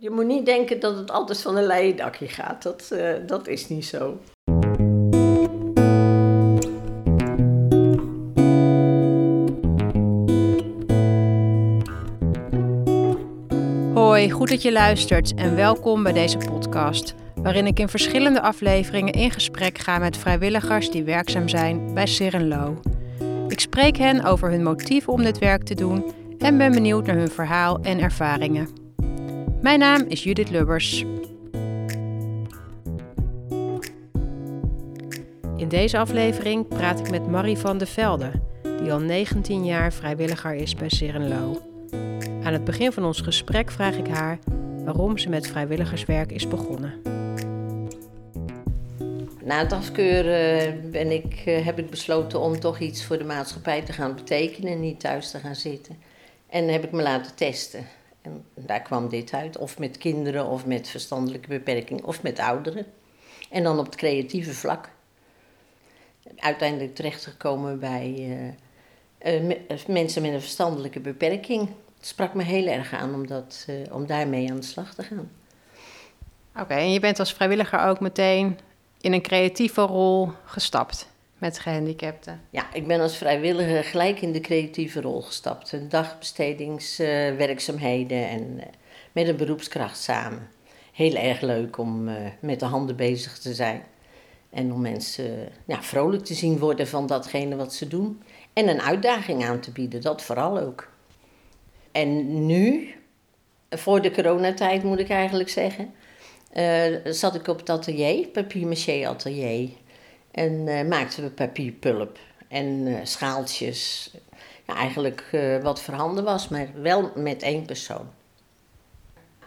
Je moet niet denken dat het altijd van een leien dakje gaat. Dat, uh, dat is niet zo. Hoi, goed dat je luistert en welkom bij deze podcast, waarin ik in verschillende afleveringen in gesprek ga met vrijwilligers die werkzaam zijn bij Sirenlo. Ik spreek hen over hun motieven om dit werk te doen en ben benieuwd naar hun verhaal en ervaringen. Mijn naam is Judith Lubbers. In deze aflevering praat ik met Marie van de Velde, die al 19 jaar vrijwilliger is bij Sirenlo. Aan het begin van ons gesprek vraag ik haar waarom ze met vrijwilligerswerk is begonnen. Na het afkeuren ben ik, eh, heb ik besloten om toch iets voor de maatschappij te gaan betekenen en niet thuis te gaan zitten. En heb ik me laten testen. En daar kwam dit uit, of met kinderen, of met verstandelijke beperking, of met ouderen. En dan op het creatieve vlak. Uiteindelijk terechtgekomen bij uh, mensen met een verstandelijke beperking. Het sprak me heel erg aan om, dat, om daarmee aan de slag te gaan. Oké, en je bent als vrijwilliger ook meteen in een creatieve rol gestapt met gehandicapten? Ja, ik ben als vrijwilliger gelijk in de creatieve rol gestapt. Dagbestedingswerkzaamheden en met een beroepskracht samen. Heel erg leuk om met de handen bezig te zijn. En om mensen ja, vrolijk te zien worden van datgene wat ze doen. En een uitdaging aan te bieden, dat vooral ook. En nu, voor de coronatijd moet ik eigenlijk zeggen, uh, zat ik op het atelier, papier-maché atelier. En uh, maakten we papierpulp en uh, schaaltjes. Ja, eigenlijk wat voorhanden was, maar wel met één persoon.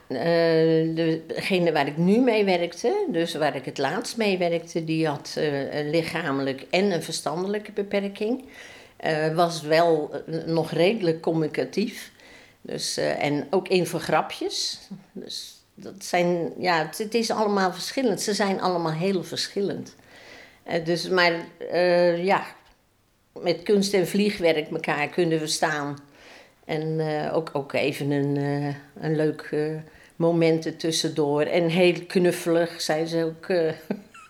degene waar ik nu mee werkte, dus waar ik het laatst mee werkte, die had een lichamelijk en een verstandelijke beperking. was wel nog redelijk communicatief. Dus, en ook in voor grapjes. Dus dat zijn, ja, het, is allemaal verschillend. Ze zijn allemaal heel verschillend. Uh, dus, maar uh, ja, met kunst en vliegwerk elkaar kunnen verstaan. En uh, ook, ook even een, een leuk moment tussendoor. En heel knuffelig zijn ze ook.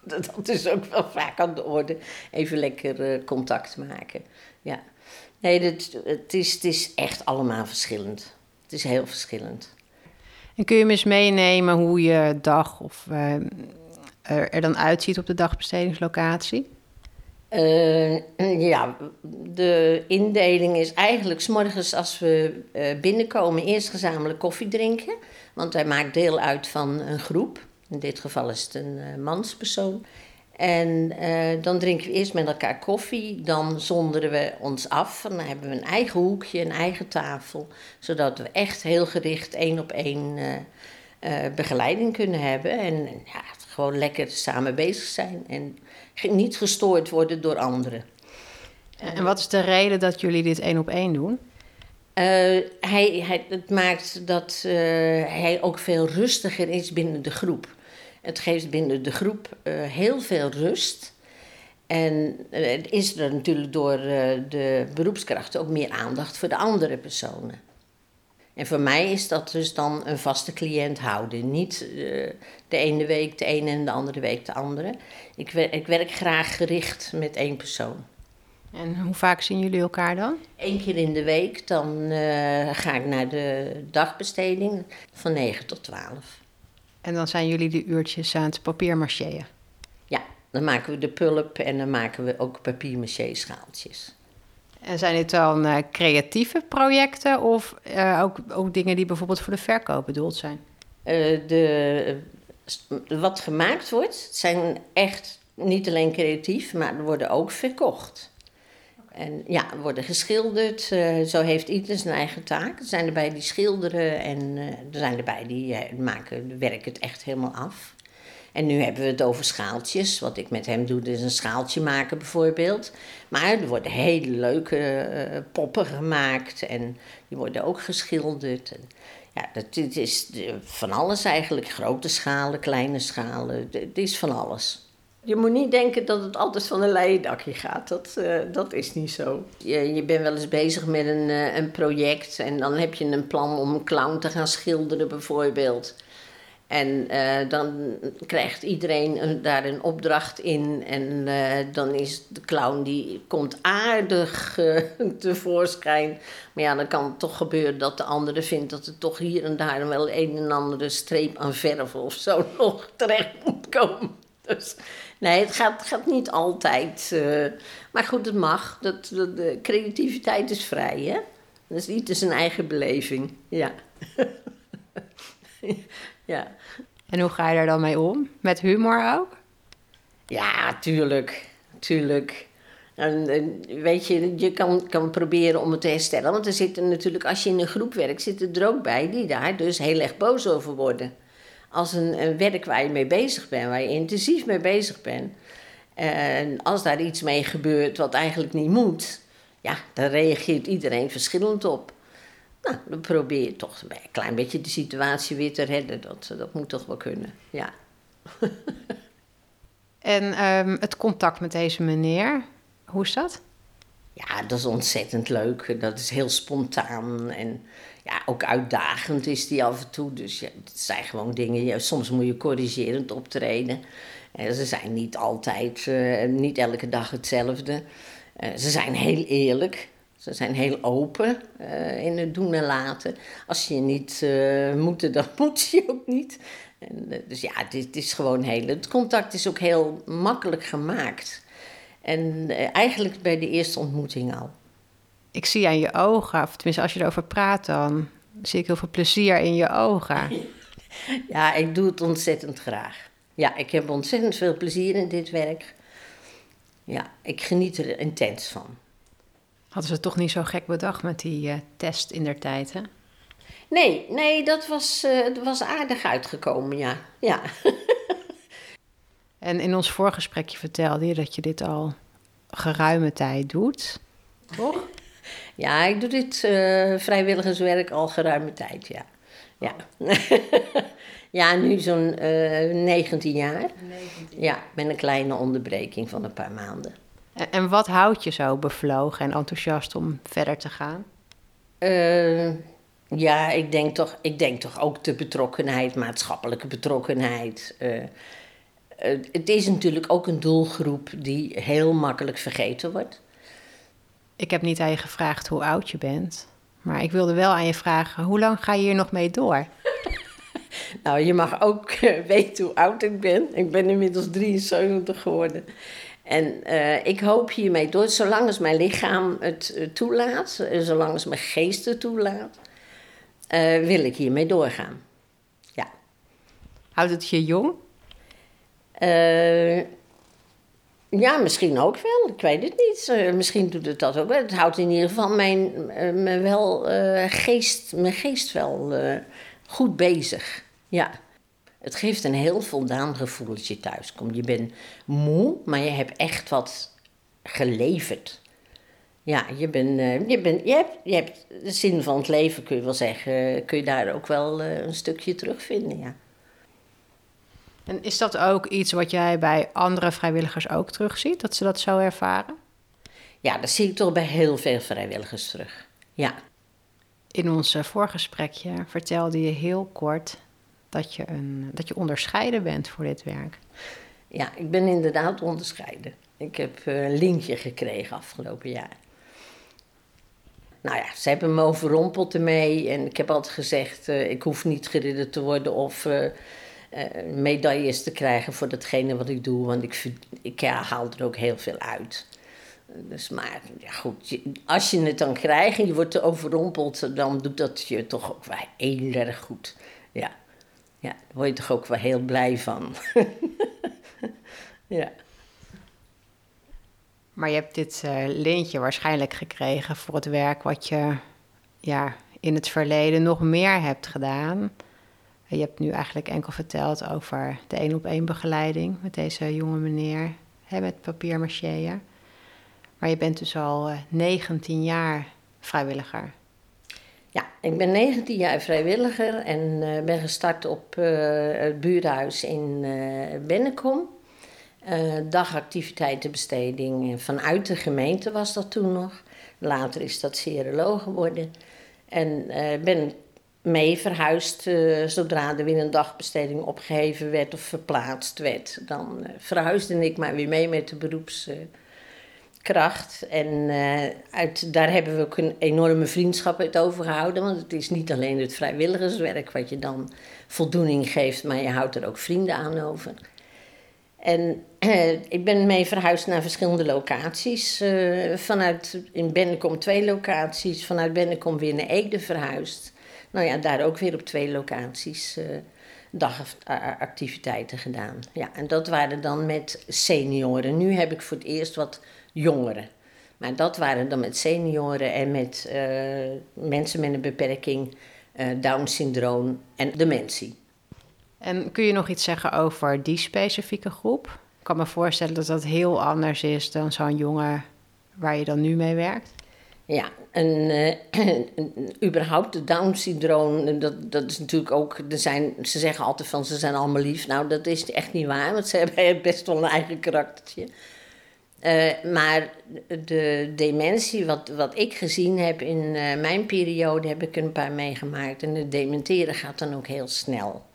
dat is ook wel vaak aan de orde. Even lekker contact maken. Ja. Nee, het, is, het is echt allemaal verschillend. Het is heel verschillend. En kun je me eens meenemen hoe je dag of, uh, er dan uitziet op de dagbestedingslocatie? Uh, ja, de indeling is eigenlijk morgens als we uh, binnenkomen eerst gezamenlijk koffie drinken. Want hij maakt deel uit van een groep. In dit geval is het een uh, manspersoon. En dan drinken we eerst met elkaar koffie. Dan zonderen we ons af. dan hebben we een eigen hoekje, een eigen tafel. Zodat we echt heel gericht één op één begeleiding kunnen hebben. En ja, gewoon lekker samen bezig zijn. En niet gestoord worden door anderen. En wat is de reden dat jullie dit één op één doen? hij, hij, het maakt dat hij ook veel rustiger is binnen de groep. Het geeft binnen de groep uh, heel veel rust. En is er natuurlijk door de beroepskrachten ook meer aandacht voor de andere personen. En voor mij is dat dus dan een vaste cliënt houden. Niet de ene week de ene en de andere week de andere. Ik, wer ik werk graag gericht met één persoon. En hoe vaak zien jullie elkaar dan? Eén keer in de week. Dan ga ik naar de dagbesteding van 9 tot 12. En dan zijn jullie de uurtjes aan het papiermacheën? Ja, dan maken we de pulp en dan maken we ook papiermaché schaaltjes. En zijn dit dan uh, creatieve projecten of uh, ook, ook dingen die bijvoorbeeld voor de verkoop bedoeld zijn? Uh, de, wat gemaakt wordt, zijn echt niet alleen creatief, maar worden ook verkocht. En ja, worden geschilderd. Zo heeft ieder zijn eigen taak. Er zijn erbij die schilderen en er zijn erbij die maken, werken het echt helemaal af. En nu hebben we het over schaaltjes. Wat ik met hem doe, is een schaaltje maken bijvoorbeeld. Maar er worden hele leuke poppen gemaakt en die worden ook geschilderd. En, ja, dat, het is van alles eigenlijk. Grote schalen, kleine schalen, het is van alles. Je moet niet denken dat het altijd van een leien dakje gaat. Dat, uh, dat is niet zo. Je, je bent wel eens bezig met een, uh, een project en dan heb je een plan om een clown te gaan schilderen bijvoorbeeld. En uh, dan krijgt iedereen daar een opdracht in. En dan is de clown die komt aardig tevoorschijn. Maar ja, dan kan het toch gebeuren dat de andere vindt dat er toch hier en daar wel een en andere streep aan verf of zo nog terecht moet komen. Dus nee, het gaat, gaat niet altijd. Maar goed, het mag. Dat, de creativiteit is vrij, hè? Dat is zijn eigen beleving. Ja. ja. En hoe ga je daar dan mee om? Met humor ook? Ja, tuurlijk. Tuurlijk. En, en, weet je, je kan, kan proberen om het te herstellen. Want er zitten natuurlijk, als je in een groep werkt, zitten er ook bij die daar dus heel erg boos over worden als een, een, werk waar je mee bezig bent, waar je intensief mee bezig bent. En als daar iets mee gebeurt wat eigenlijk niet moet, ja, dan reageert iedereen verschillend op. Nou, dan probeer je toch een klein beetje de situatie weer te redden. Dat, dat moet toch wel kunnen, ja. en um, het contact met deze meneer, hoe is dat? Ja, dat is ontzettend leuk. Dat is heel spontaan en ja, ook uitdagend is die af en toe. Dus ja, het zijn gewoon dingen. Ja, soms moet je corrigerend optreden. En ze zijn niet altijd, uh, niet elke dag hetzelfde. Uh, ze zijn heel eerlijk. Ze zijn heel open uh, in het doen en laten. Als je niet moet, dan moet je ook niet. En, dus ja, het is, gewoon heel. Het contact is ook heel makkelijk gemaakt. En eigenlijk bij de eerste ontmoeting al ik zie aan je ogen, of tenminste als je erover praat, dan zie ik heel veel plezier in je ogen. Ja, ik doe het ontzettend graag. Ja, ik heb ontzettend veel plezier in dit werk. Ja, ik geniet er intens van. Hadden ze het toch niet zo gek bedacht met die uh, test in der tijd, hè? Nee, nee, dat was, uh, was aardig uitgekomen, ja. ja. en in ons voorgesprekje vertelde je dat je dit al geruime tijd doet, toch? Ja, ik doe dit uh, vrijwilligerswerk al geruime tijd, ja. Ja, ja nu zo'n uh, eh, 19 jaar. 19. Ja, met een kleine onderbreking van een paar maanden. En, en wat houdt je zo bevlogen en enthousiast om verder te gaan? Uh, ja, ik denk, toch, ik denk toch ook de betrokkenheid, maatschappelijke betrokkenheid. het is natuurlijk ook een doelgroep die heel makkelijk vergeten wordt. Ik heb niet aan je gevraagd hoe oud je bent. Maar ik wilde wel aan je vragen, hoe lang ga je hier nog mee door? nou, je mag ook eh, weten hoe oud ik ben. Ik ben inmiddels 73 geworden. En uh, ik hoop hiermee door, zolang als mijn lichaam het uh, toelaat, zolang als mijn geest het toelaat, wil ik hiermee doorgaan. Ja. Houdt het je jong? Ja, misschien ook wel. Ik weet het niet. Misschien doet het dat ook wel. Het houdt in ieder geval mijn, me wel, geest, mijn geest wel goed bezig. Ja. Het geeft een heel voldaan gevoel als je thuis komt. Je bent moe, maar je hebt echt wat geleverd. Ja, je, bent, je, bent, je, hebt, je hebt de zin van het leven, kun je wel zeggen. kun je daar ook wel een stukje terugvinden, ja. En is dat ook iets wat jij bij andere vrijwilligers ook terugziet, dat ze dat zo ervaren? Ja, dat zie ik toch bij heel veel vrijwilligers terug. Ja. In ons voorgesprekje vertelde je heel kort dat je, een, dat je onderscheiden bent voor dit werk. Ja, ik ben inderdaad onderscheiden. Ik heb eh, een lintje gekregen afgelopen jaar. Nou ja, ze hebben me overrompeld ermee. En ik heb altijd gezegd, uh, ik hoef niet geridderd te worden of... Uh, medailles te krijgen voor datgene wat ik doe. Want ik, ik haal er ook heel veel uit. Dus maar goed, als je het dan krijgt en je wordt overrompeld, dan doet dat je toch ook wel heel erg goed. Ja, daar word je toch ook wel heel blij van. ja. Maar je hebt dit uh, lintje waarschijnlijk gekregen voor het werk wat je ja, in het verleden nog meer hebt gedaan. Je hebt nu eigenlijk enkel verteld over de één op één begeleiding met deze jonge meneer, hè, met papier Maar je bent dus al 19 eh, jaar vrijwilliger. Ja, ik ben 19 jaar vrijwilliger en uh, ben gestart op uh, het buurhuis in uh, Bennekom. Dagactiviteitenbesteding vanuit de gemeente was dat toen nog. Later is dat Cerelo geworden. En ben mee verhuisd zodra er weer een dagbesteding opgeheven werd of verplaatst werd. Dan verhuisde ik maar weer mee met de beroepskracht. en uit, daar hebben we ook een enorme vriendschap uit overgehouden. Want het is niet alleen het vrijwilligerswerk wat je dan voldoening geeft, maar je houdt er ook vrienden aan over. En eh, ik ben mee verhuisd naar verschillende locaties. Uh, vanuit, in Bennekom twee locaties, vanuit Bennekom weer naar Ede verhuisd. Nou ja, daar ook weer op twee locaties dagactiviteiten gedaan. Ja, en dat waren dan met senioren. Nu heb ik voor het eerst wat jongeren. Maar dat waren dan met senioren en met mensen met een beperking, Down-syndroom en dementie. En kun je nog iets zeggen over die specifieke groep? Ik kan me voorstellen dat dat heel anders is dan zo'n jongen waar je dan nu mee werkt. Ja, en uh, überhaupt de Down-syndroom, dat, dat is natuurlijk ook, er zijn, ze zeggen altijd van ze zijn allemaal lief. Nou, dat is echt niet waar, want ze hebben best wel een eigen karaktertje. Uh, maar de dementie, wat, wat ik gezien heb in uh, mijn periode, heb ik een paar meegemaakt. En het dementeren gaat dan ook heel snel.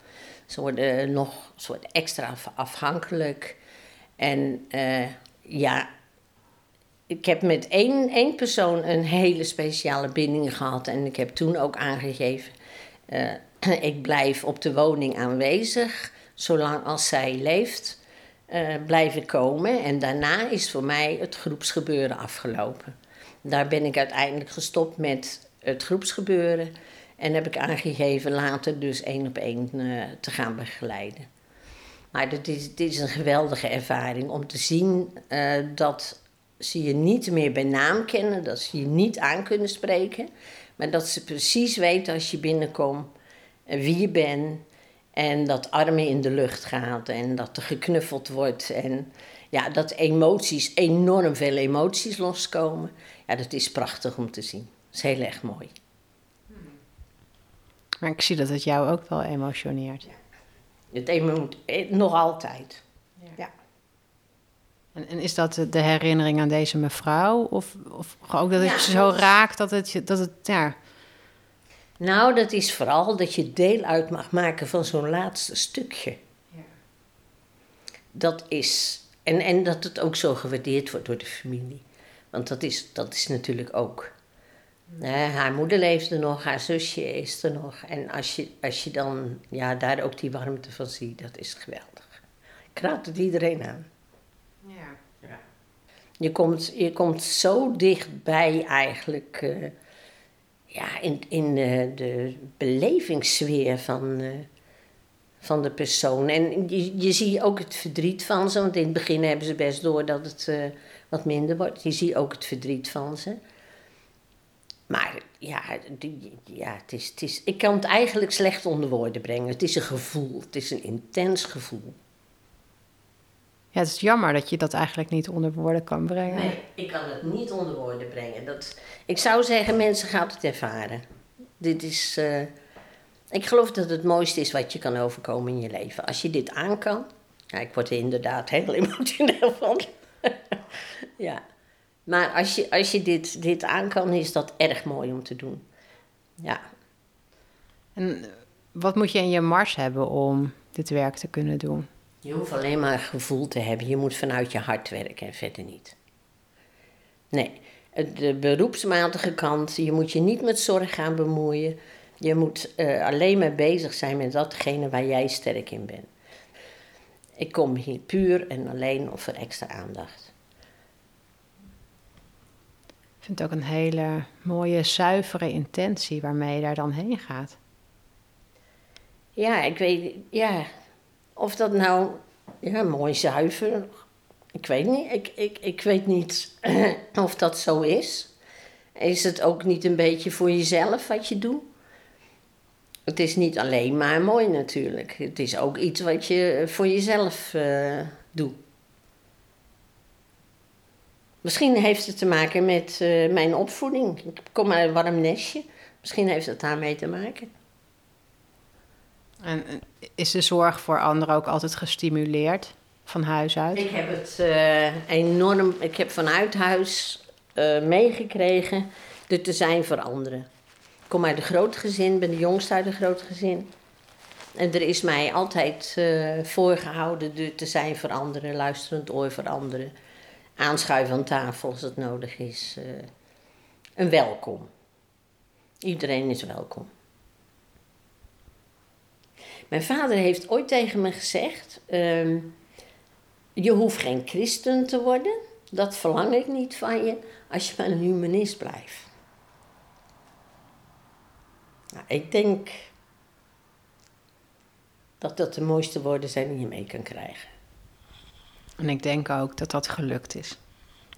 Ze worden nog soort extra afhankelijk. En ja, ik heb met één, één persoon een hele speciale binding gehad. En ik heb toen ook aangegeven, uh, ik blijf op de woning aanwezig. Zolang als zij leeft, uh, blijven komen. En daarna is voor mij het groepsgebeuren afgelopen. Daar ben ik uiteindelijk gestopt met het groepsgebeuren. En heb ik aangegeven later dus één op één uh, te gaan begeleiden. Maar dit is, is een geweldige ervaring om te zien dat ze je niet meer bij naam kennen, dat ze je niet aan kunnen spreken, maar dat ze precies weten als je binnenkomt uh, wie je bent en dat armen in de lucht gaat en dat er geknuffeld wordt en ja, dat emoties, enorm veel emoties loskomen. Ja, dat is prachtig om te zien. Dat is heel erg mooi. Maar ik zie dat het jou ook wel emotioneert. Ja. Het eh, nog altijd. En, en, is dat de herinnering aan deze mevrouw? Of, of ook dat het je zo raakt dat het, dat het, ja... Nou, dat is vooral dat je deel uit mag maken van zo'n laatste stukje. Ja. Dat is... En, en dat het ook zo gewaardeerd wordt door de familie. Want dat is, dat is natuurlijk ook haar moeder leefde nog, haar zusje is er nog. En als je, als je dan ja, daar ook die warmte van ziet, dat is geweldig. Ik raad het iedereen aan. Ja. ja. Je, komt, je komt zo dichtbij eigenlijk uh, ja, in, in uh, de belevingssfeer van, uh, van de persoon. En je, je ziet ook het verdriet van ze, want in het begin hebben ze best door dat het wat minder wordt. Je ziet ook het verdriet van ze. Maar ja, ja het is, het is, ik kan het eigenlijk slecht onder woorden brengen. Het is een gevoel, het is een intens gevoel. Ja, het is jammer dat je dat eigenlijk niet onder woorden kan brengen. Nee, ik kan het niet onder woorden brengen. Dat, ik zou zeggen, mensen gaan het ervaren. Dit is, uh, ik geloof dat het het mooiste is wat je kan overkomen in je leven. Als je dit aan kan. Ja, ik word er inderdaad heel emotioneel van. ja. Maar als je, als je dit, dit aan kan, is dat erg mooi om te doen. Ja. En wat moet je in je mars hebben om dit werk te kunnen doen? Je hoeft alleen maar gevoel te hebben. Je moet vanuit je hart werken en verder niet. Nee, de beroepsmatige kant, je moet je niet met zorg gaan bemoeien. Je moet uh, alleen maar bezig zijn met datgene waar jij sterk in bent. Ik kom hier puur en alleen voor extra aandacht. vind het ook een hele mooie, zuivere intentie waarmee je daar dan heen gaat. Ja, ik weet, ja, of dat nou, ja, mooi zuiver, ik weet niet. Ik, ik, ik weet niet of dat zo is. Is het ook niet een beetje voor jezelf wat je doet? Het is niet alleen maar mooi natuurlijk. Het is ook iets wat je voor jezelf uh, doet. Misschien heeft het te maken met uh, mijn opvoeding. Ik kom uit een warm nestje. Misschien heeft het daarmee te maken. En is de zorg voor anderen ook altijd gestimuleerd? van huis uit? Ik heb het uh, enorm, ik heb vanuit huis uh, meegekregen er te zijn voor anderen. Ik kom uit een groot gezin, ben de jongste uit een groot gezin. En er is mij altijd voorgehouden er te zijn voor anderen, luisterend oor voor anderen. Aanschuiven aan tafel als het nodig is. een welkom. Iedereen is welkom. Mijn vader heeft ooit tegen me gezegd: uh, Je hoeft geen christen te worden, dat verlang ik niet van je, als je maar een humanist blijft. Nou, ik denk dat dat de mooiste woorden zijn die je mee kan krijgen. En ik denk ook dat dat gelukt is.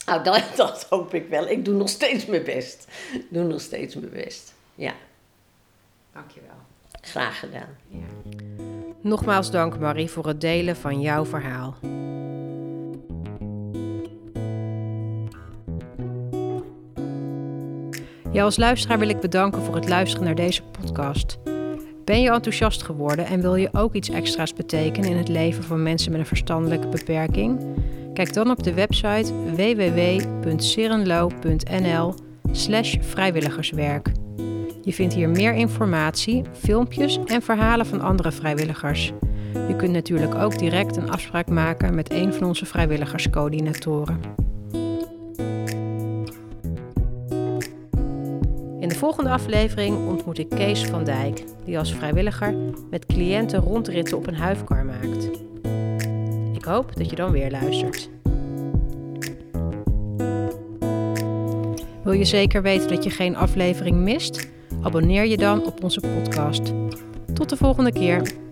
Nou, dat, dat hoop ik wel. Ik doe nog steeds mijn best. Ik doe nog steeds mijn best. Ja. Dankjewel. Graag gedaan. Ja. Nogmaals dank Marie voor het delen van jouw verhaal. Jou als luisteraar wil ik bedanken voor het luisteren naar deze podcast. Ben je enthousiast geworden en wil je ook iets extra's betekenen in het leven van mensen met een verstandelijke beperking? Kijk dan op de website www.serenlo.nl/vrijwilligerswerk. Je vindt hier meer informatie, filmpjes en verhalen van andere vrijwilligers. Je kunt natuurlijk ook direct een afspraak maken met een van onze vrijwilligerscoördinatoren. In de volgende aflevering ontmoet ik Kees van Dijk, die als vrijwilliger met cliënten rondritten op een huifkar maakt. Ik hoop dat je dan weer luistert. Wil je zeker weten dat je geen aflevering mist? Abonneer je dan op onze podcast. Tot de volgende keer.